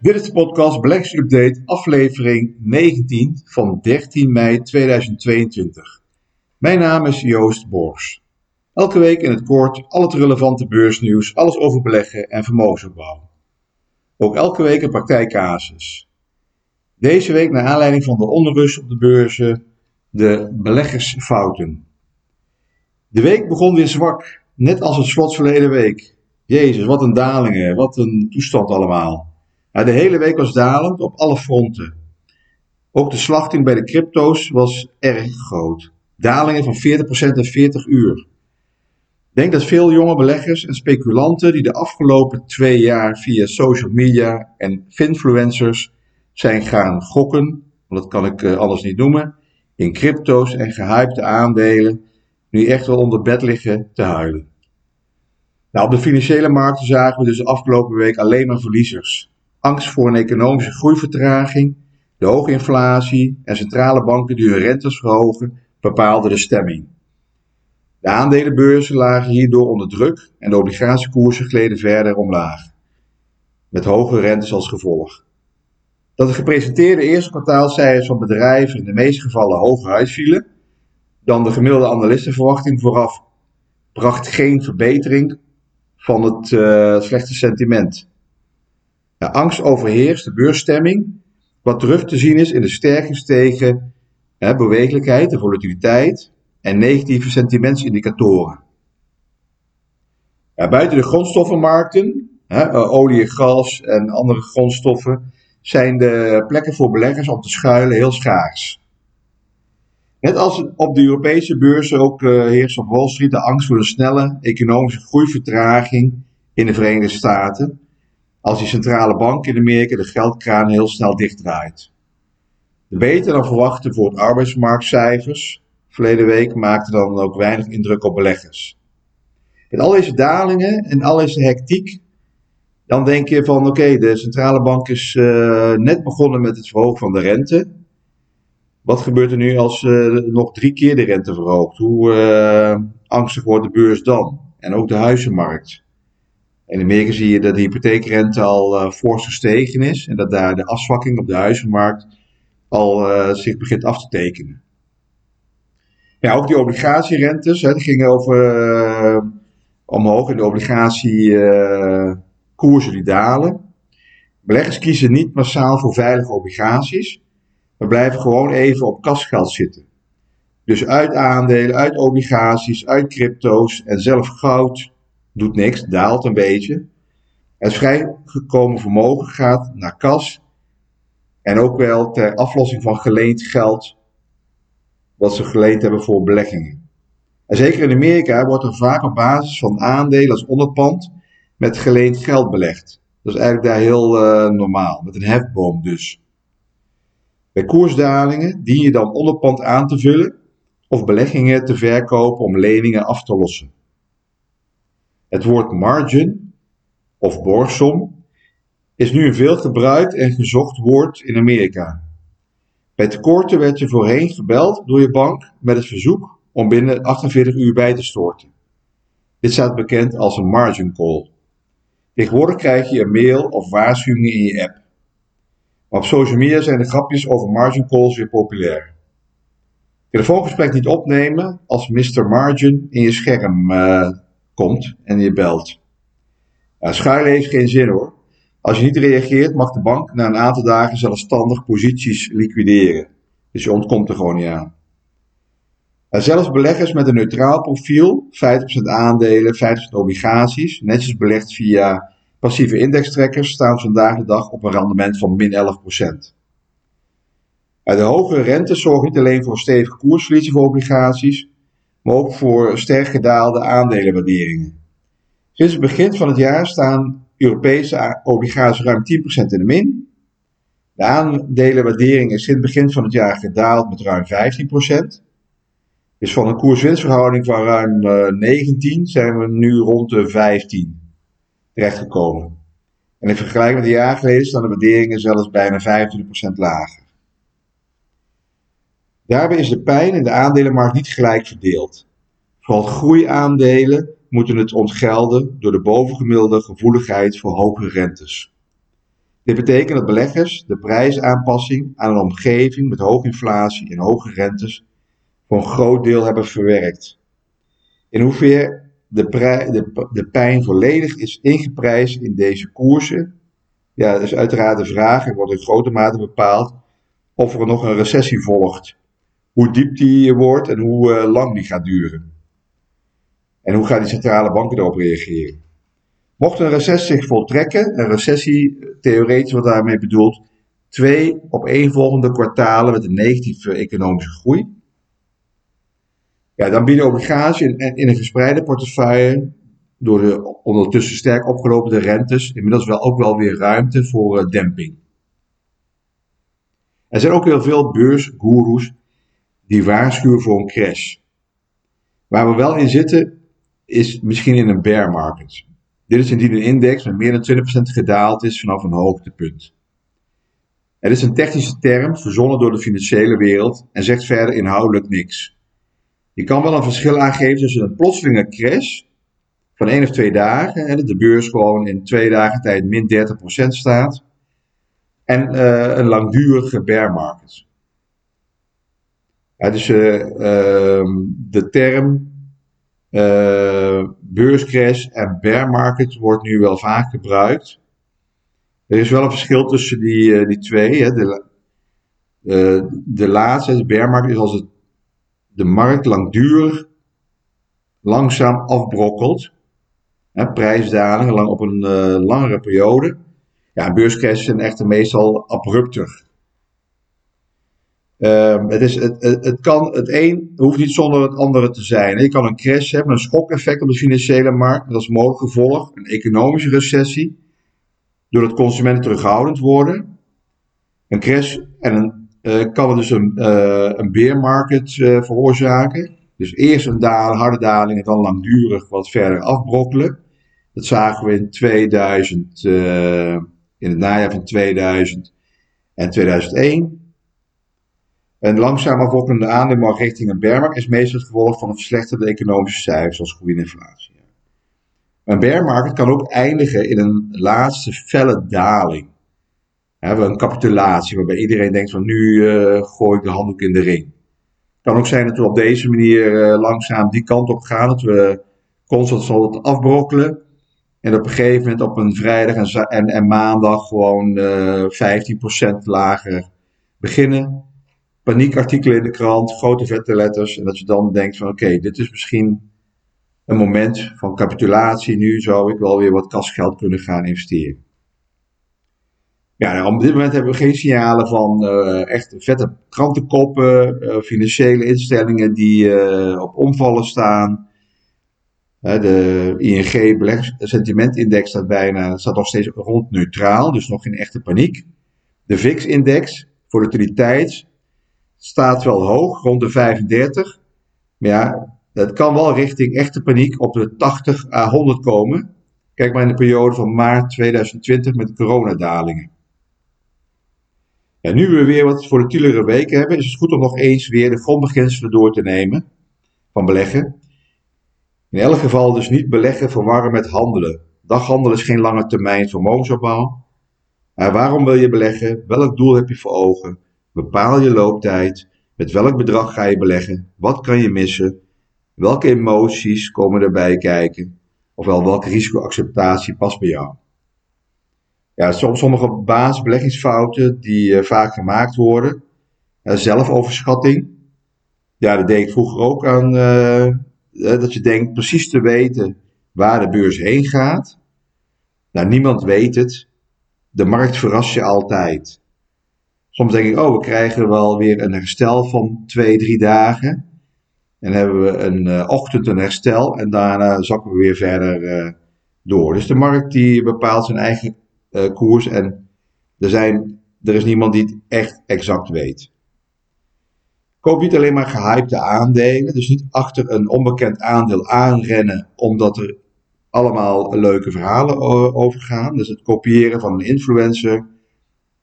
Dit is de podcast Update, aflevering 19 van 13 mei 2022. Mijn naam is Joost Borgs. Elke week in het kort al het relevante beursnieuws, alles over beleggen en vermogensopbouw. Ook elke week een praktijkcasus. Deze week naar aanleiding van de onrust op de beurzen, de beleggersfouten. De week begon weer zwak, net als het slot verleden week. Jezus, wat een dalingen, wat een toestand allemaal. De hele week was dalend op alle fronten. Ook de slachting bij de crypto's was erg groot. Dalingen van 40% in 40 uur. Ik denk dat veel jonge beleggers en speculanten die de afgelopen twee jaar via social media en finfluencers zijn gaan gokken, want dat kan ik uh, alles niet noemen, in crypto's en gehypte aandelen, nu echt wel onder bed liggen te huilen. Nou, op de financiële markten zagen we dus de afgelopen week alleen maar verliezers. Angst voor een economische groeivertraging, de hoge inflatie en centrale banken die hun rentes verhogen bepaalden de stemming. De aandelenbeurzen lagen hierdoor onder druk en de obligatiekoersen gleden verder omlaag, met hoge rentes als gevolg. Dat de gepresenteerde eerste kwartaalcijfers van bedrijven in de meeste gevallen hoger uitvielen dan de gemiddelde analistenverwachting vooraf, bracht geen verbetering van het uh, slechte sentiment. Angst overheerst de beursstemming, wat terug te zien is in de sterk gestegen hè, bewegelijkheid, de volatiliteit en negatieve sentimentsindicatoren. Buiten de grondstoffenmarkten, hè, eh, olie, gas en andere grondstoffen, zijn de plekken voor beleggers om te schuilen heel schaars. Net als op de Europese beurzen ook uh, heerst op Wall Street de angst voor een snelle economische groeivertraging in de Verenigde Staten, als die centrale bank in Amerika de geldkraan heel snel dichtdraait. De beter dan verwachten voor het arbeidsmarktcijfers verleden week maakte dan ook weinig indruk op beleggers. Met al deze dalingen en al deze hectiek, dan denk je van oké, de centrale bank is uh, net begonnen met het verhogen van de rente. Wat gebeurt er nu als uh, nog drie keer de rente verhoogt? Hoe uh, angstig wordt de beurs dan? En ook de huizenmarkt. In Amerika zie je dat de hypotheekrente al uh, fors gestegen is en dat daar de afzwakking op de huizenmarkt al zich begint af te tekenen. Ja, ook die obligatierentes, hè, die gingen over omhoog en de obligatiekoersen die dalen. Beleggers kiezen niet massaal voor veilige obligaties, we blijven gewoon even op kasgeld zitten. Dus uit aandelen, uit obligaties, uit crypto's en zelf goud doet niks, daalt een beetje. Het vrijgekomen vermogen gaat naar kas en ook wel ter aflossing van geleend geld wat ze geleend hebben voor beleggingen. En zeker in Amerika wordt er vaak op basis van aandelen als onderpand met geleend geld belegd. Dat is eigenlijk daar heel uh, normaal, met een hefboom dus. Bij koersdalingen dien je dan onderpand aan te vullen of beleggingen te verkopen om leningen af te lossen. Het woord margin of borgsom is nu een veel gebruikt en gezocht woord in Amerika. Bij tekorten werd je voorheen gebeld door je bank met het verzoek om binnen 48 uur bij te storten. Dit staat bekend als een margin call. Tegenwoordig krijg je een mail of waarschuwingen in je app. Maar op social media zijn de grapjes over margin calls weer populair. Telefoongesprek niet opnemen als Mr. Margin in je scherm uh, komt en je belt. Schuilen heeft geen zin hoor. Als je niet reageert mag de bank na een aantal dagen zelfstandig posities liquideren. Dus je ontkomt er gewoon niet aan. Zelfs beleggers met een neutraal profiel, 50% aandelen, 50% obligaties, netjes belegd via Passieve indextrekkers staan vandaag de dag op een rendement van min 11%. De hogere rente zorgt niet alleen voor stevige koersverliezen voor obligaties, maar ook voor sterk gedaalde aandelenwaarderingen. Sinds het begin van het jaar staan Europese obligaties ruim 10% in de min. De aandelenwaardering is sinds het begin van het jaar gedaald met ruim 15%. Dus van een koers-winstverhouding van ruim 19 zijn we nu rond de 15 terechtgekomen. En in vergelijking met een jaar geleden staan de waarderingen zelfs bijna 25% lager. Daarbij is de pijn in de aandelenmarkt niet gelijk verdeeld. Vooral groeiaandelen moeten het ontgelden door de bovengemiddelde gevoeligheid voor hoge rentes. Dit betekent dat beleggers de prijsaanpassing aan een omgeving met hoge inflatie en hoge rentes voor een groot deel hebben verwerkt. In hoeverre de, de, pijn volledig is ingeprijsd in deze koersen, ja, is uiteraard de vraag en wordt in grote mate bepaald of er nog een recessie volgt. Hoe diep die wordt en hoe uh, lang die gaat duren. En hoe gaan die centrale banken erop reageren. Mocht een recessie zich voltrekken, een recessie, theoretisch wat daarmee bedoeld, twee op één volgende kwartalen met een negatieve economische groei. Ja, dan bieden obligaties in, in een gespreide portefeuille door de ondertussen sterk opgelopen rentes inmiddels wel ook wel weer ruimte voor uh, demping. Er zijn ook heel veel beursgoeroes die waarschuwen voor een crash. Waar we wel in zitten is misschien in een bear market. Dit is indien een index met meer dan 20% gedaald is vanaf een hoogtepunt. Het is een technische term verzonnen door de financiële wereld en zegt verder inhoudelijk niks. Je kan wel een verschil aangeven tussen een plotselinge crash van één of twee dagen, hè, dat de beurs gewoon in twee dagen tijd min 30% staat, en uh, een langdurige bear market. Dus uh, uh, de term uh, beurscrash en bear market wordt nu wel vaak gebruikt. Er is wel een verschil tussen die, die twee. Hè. De, de laatste, de bear market, is als het de markt langdurig langzaam afbrokkelt. Hè, prijsdalingen lang op een langere periode. Ja, beurscrashes zijn echter meestal abrupter. Um, het, is, het, het, kan, het een hoeft niet zonder het andere te zijn. Je kan een crash hebben, een schokeffect op de financiële markt. Dat is mogelijk gevolg. Een economische recessie. Doordat consumenten terughoudend worden. Een crash en een, uh, kan dus een, uh, een bear market uh, veroorzaken. Dus eerst een dal, harde daling en dan langdurig wat verder afbrokkelen. Dat zagen we in 2000, uh, in het najaar van 2000 en 2001. Een langzaam afbrokkende aandeelmarkt richting een bearmarkt is meestal het gevolg van een verslechterde economische cijfers zoals groeiende inflatie. Een bear market kan ook eindigen in een laatste felle daling. hebben een capitulatie waarbij iedereen denkt van nu uh, gooi ik de handdoek in de ring. Het kan ook zijn dat we op deze manier uh, langzaam die kant op gaan, dat we constant zal het afbrokkelen. En op een gegeven moment op een vrijdag en, en, en maandag gewoon uh, 15% lager beginnen. Paniekartikelen in de krant, grote vette letters. En dat je dan denkt van oké, dit is misschien een moment van capitulatie. Nu zou ik wel weer wat kasgeld kunnen gaan investeren. Ja, nou, op dit moment hebben we geen signalen van uh, echt vette krantenkoppen, uh, financiële instellingen die uh, op omvallen staan. De ING sentimentindex staat bijna, staat nog steeds rond neutraal, dus nog geen echte paniek. De VIX-index, volatiliteit, staat wel hoog, rond de 35. Maar ja, dat kan wel richting echte paniek op de 80 à 100 komen. Kijk maar in de periode van maart 2020 met coronadalingen. Ja, nu we weer wat volatielere weken hebben, is het goed om nog eens weer de grondbeginselen door te nemen van beleggen. In elk geval dus niet beleggen verwarren met handelen. Daghandelen is geen lange termijn vermogensopbouw. Maar waarom wil je beleggen? Welk doel heb je voor ogen? Bepaal je looptijd. Met welk bedrag ga je beleggen? Wat kan je missen? Welke emoties komen erbij kijken? Ofwel, welke risicoacceptatie past bij jou? Ja, sommige basisbeleggingsfouten die uh, vaak gemaakt worden. Uh, zelfoverschatting. Ja, dat deed ik vroeger ook aan. Uh, dat je denkt precies te weten waar de beurs heen gaat. Nou, niemand weet het. De markt verrast je altijd. Soms denk ik, oh, we krijgen wel weer een herstel van twee, drie dagen. En hebben we een uh, ochtend een herstel en daarna zakken we weer verder uh, door. Dus de markt die bepaalt zijn eigen uh, koers en er, zijn, er is niemand die het echt exact weet. Koop niet alleen maar gehypte aandelen, dus niet achter een onbekend aandeel aanrennen omdat er allemaal leuke verhalen over gaan. Dus het kopiëren van een influencer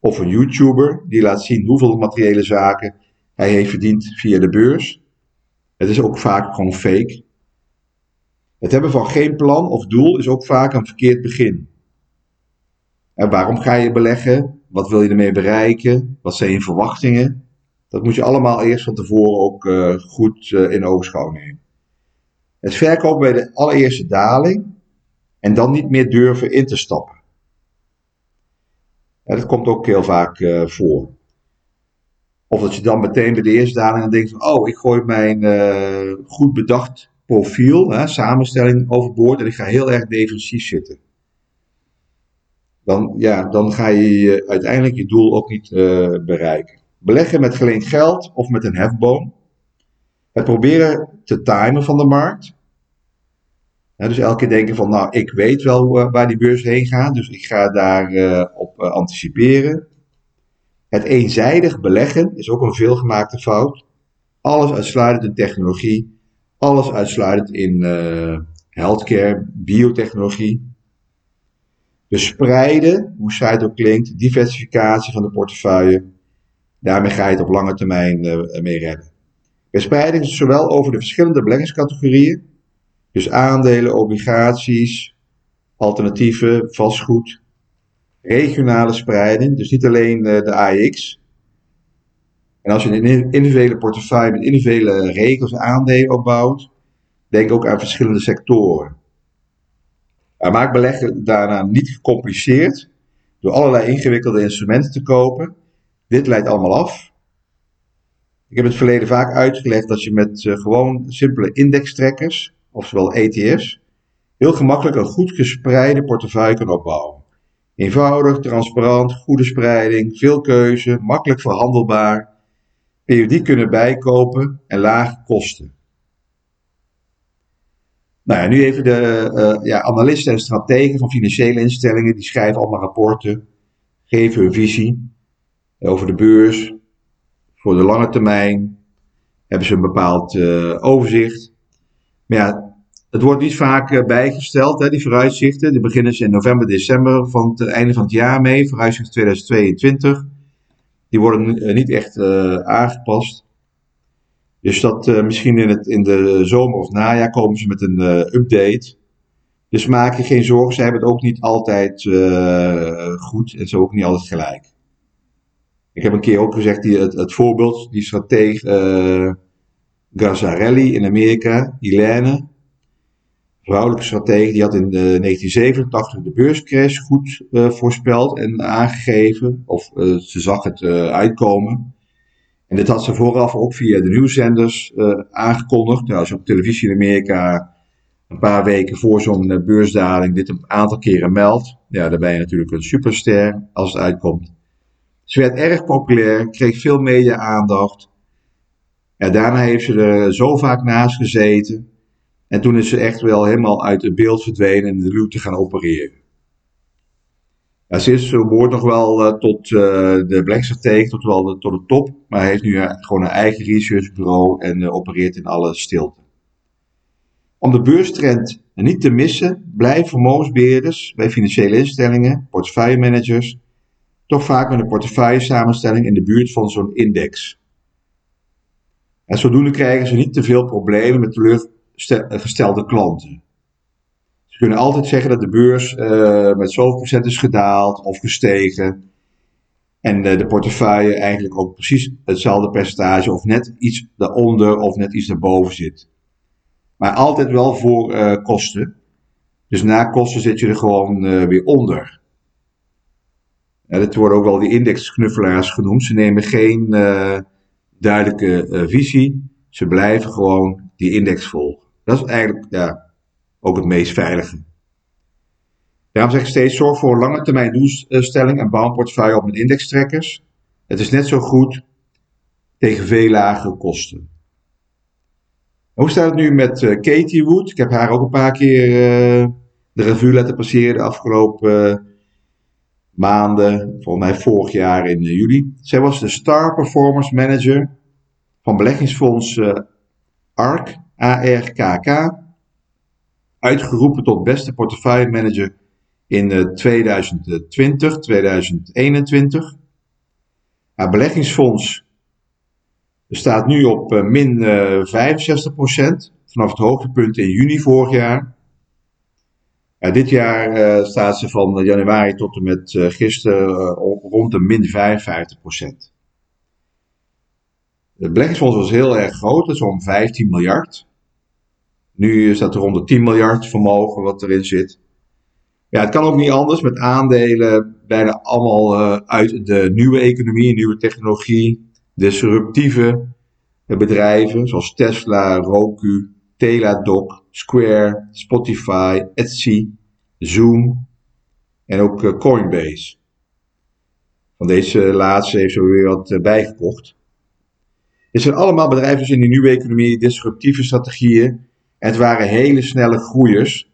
of een YouTuber die laat zien hoeveel materiële zaken hij heeft verdiend via de beurs. Het is ook vaak gewoon fake. Het hebben van geen plan of doel is ook vaak een verkeerd begin. En waarom ga je beleggen? Wat wil je ermee bereiken? Wat zijn je verwachtingen? Dat moet je allemaal eerst van tevoren ook uh, goed uh, in oogschouw nemen. Het verkopen bij de allereerste daling en dan niet meer durven in te stappen. Dat komt ook heel vaak uh, voor. Of dat je dan meteen bij de eerste daling denkt van, oh, ik gooi mijn goed bedacht profiel, hè, samenstelling overboord en ik ga heel erg defensief zitten. Dan, ja, dan ga je uiteindelijk je doel ook niet bereiken. Beleggen met geleend geld of met een hefboom. Het proberen te timen van de markt. Dus elke keer denken van, nou, ik weet wel eh, waar die beurs heen gaat, dus ik ga daarop uh, op uh, anticiperen. Het eenzijdig beleggen is ook een veelgemaakte fout. Alles uitsluitend in technologie, alles uitsluitend in healthcare, biotechnologie. Bespreiden, hoe saai het ook klinkt, diversificatie van de portefeuille Daarmee ga je het op lange termijn mee redden. Verspreiding is zowel over de verschillende beleggingscategorieën, dus aandelen, obligaties, alternatieven, vastgoed, regionale spreiding, dus niet alleen uh, de AX. En als je een individuele portefeuille met individuele regels en aandelen opbouwt, denk ook aan verschillende sectoren. Maar maak beleggen daarna niet gecompliceerd door allerlei ingewikkelde instrumenten te kopen dit leidt allemaal af. Ik heb het verleden vaak uitgelegd dat je met uh, gewoon simpele indextrekkers, oftewel ETF's, heel gemakkelijk een goed gespreide portefeuille kan opbouwen. Eenvoudig, transparant, goede spreiding, veel keuze, makkelijk verhandelbaar, periodiek kunnen bijkopen en lage kosten. Nou ja, nu even de uh, ja, analisten en strategen van financiële instellingen, die schrijven allemaal rapporten, geven hun visie over de beurs. Voor de lange termijn hebben ze een bepaald uh, overzicht. Maar ja, het wordt niet vaak uh, bijgesteld, hè, die vooruitzichten. Die beginnen ze in november, december van het einde van het jaar mee, vooruitzicht 2022. Die worden uh, niet echt aangepast. Dus dat misschien in, het, in de zomer of najaar komen ze met een update. Dus maak je geen zorgen, ze hebben het ook niet altijd goed en zo ook niet altijd gelijk. Ik heb een keer ook gezegd, die, het, het voorbeeld, die strateeg Gazzarelli in Amerika, Helene, vrouwelijke strateeg, die had in 1987 de beurscrash goed uh, voorspeld en aangegeven, of uh, ze zag het uitkomen. En dit had ze vooraf ook via de nieuwszenders aangekondigd. Nou, als je op televisie in Amerika een paar weken voor zo'n beursdaling dit een aantal keren meldt, ja, dan ben je natuurlijk een superster als het uitkomt. Ze werd erg populair, kreeg veel media-aandacht. Ja, daarna heeft ze er zo vaak naast gezeten. En toen is ze echt wel helemaal uit het beeld verdwenen en de luwte gaan opereren. Ja, ze is, behoort nog wel uh, tot uh, de Blackstratege, tot wel de, tot de top. Maar heeft nu uh, gewoon een eigen researchbureau en opereert in alle stilte. Om de beurstrend niet te missen, blijven vermogensbeheerders bij financiële instellingen, portefeuillemanagers toch vaak met een portefeuille samenstelling in de buurt van zo'n index. En zodoende krijgen ze niet te veel problemen met teleurgestelde klanten. Ze kunnen altijd zeggen dat de beurs uh, met zoveel procent is gedaald of gestegen. En uh, de portefeuille eigenlijk ook precies hetzelfde percentage of net iets daaronder of net iets daarboven zit. Maar altijd wel voor kosten. Dus na kosten zit je er gewoon weer onder. Ja, dat worden ook wel die indexknuffelaars genoemd. Ze nemen geen duidelijke visie. Ze blijven gewoon die index volgen. Dat is eigenlijk ja, ook het meest veilige. Daarom zeg ik steeds, zorg voor lange termijn doelstelling en bouw een op met indextrekkers. Het is net zo goed tegen veel lage kosten. Hoe staat het nu met uh, Katie Wood? Ik heb haar ook een paar keer de revue laten passeren de afgelopen maanden, volgens mij vorig jaar in eh, juli. Zij was de Star Performance Manager van beleggingsfonds ARK, ARKK, uitgeroepen tot beste portefeuille manager in 2020, eh, 2021. Haar beleggingsfonds staat nu op min 65% vanaf het hoogtepunt in juni vorig jaar. Ja, dit jaar staat ze van januari tot en met uh, gisteren rond de min 55 procent. Het beleggingsfonds was heel erg groot, zo'n 15 miljard. Nu staat er rond de 10 miljard vermogen wat erin zit. Ja, het kan ook niet anders met aandelen bijna allemaal uit de nieuwe economie, nieuwe technologie, disruptieve bedrijven zoals Tesla, Roku, Teladoc, Square, Spotify, Etsy, Zoom en ook eh, Coinbase. Van deze laatste heeft ze weer wat eh, bijgekocht. Dit zijn allemaal bedrijven dus in die nieuwe economie, disruptieve strategieën. En het waren hele snelle groeiers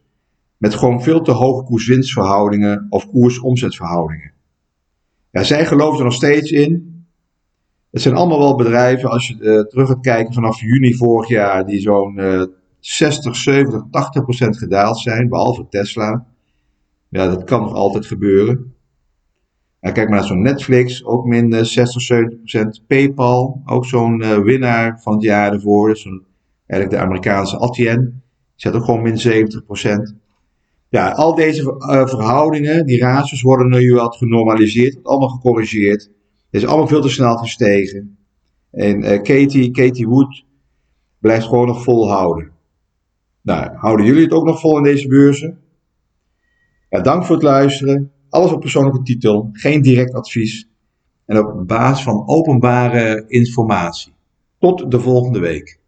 met gewoon veel te hoge koers-winstverhoudingen of koers-omzetverhoudingen. Ja, zij geloven er nog steeds in het zijn allemaal wel bedrijven, als je uh, terug gaat kijken vanaf juni vorig jaar, die zo'n uh, 60, 70, 80 procent gedaald zijn, behalve Tesla. Ja, dat kan nog altijd gebeuren. Kijk maar naar zo'n Netflix, ook min 60, 70 procent. PayPal, ook zo'n uh, winnaar van het jaar ervoor. Dus eigenlijk de Amerikaanse Atien, zet ook gewoon min 70 procent. Ja, al deze uh, verhoudingen, die ratios worden nu wel genormaliseerd, allemaal gecorrigeerd. Het is allemaal veel te snel gestegen. En uh, Katie, Katie Wood blijft gewoon nog volhouden. Nou, houden jullie het ook nog vol in deze beurzen? Ja, dank voor het luisteren. Alles op persoonlijke titel, geen direct advies. En op basis van openbare informatie. Tot de volgende week.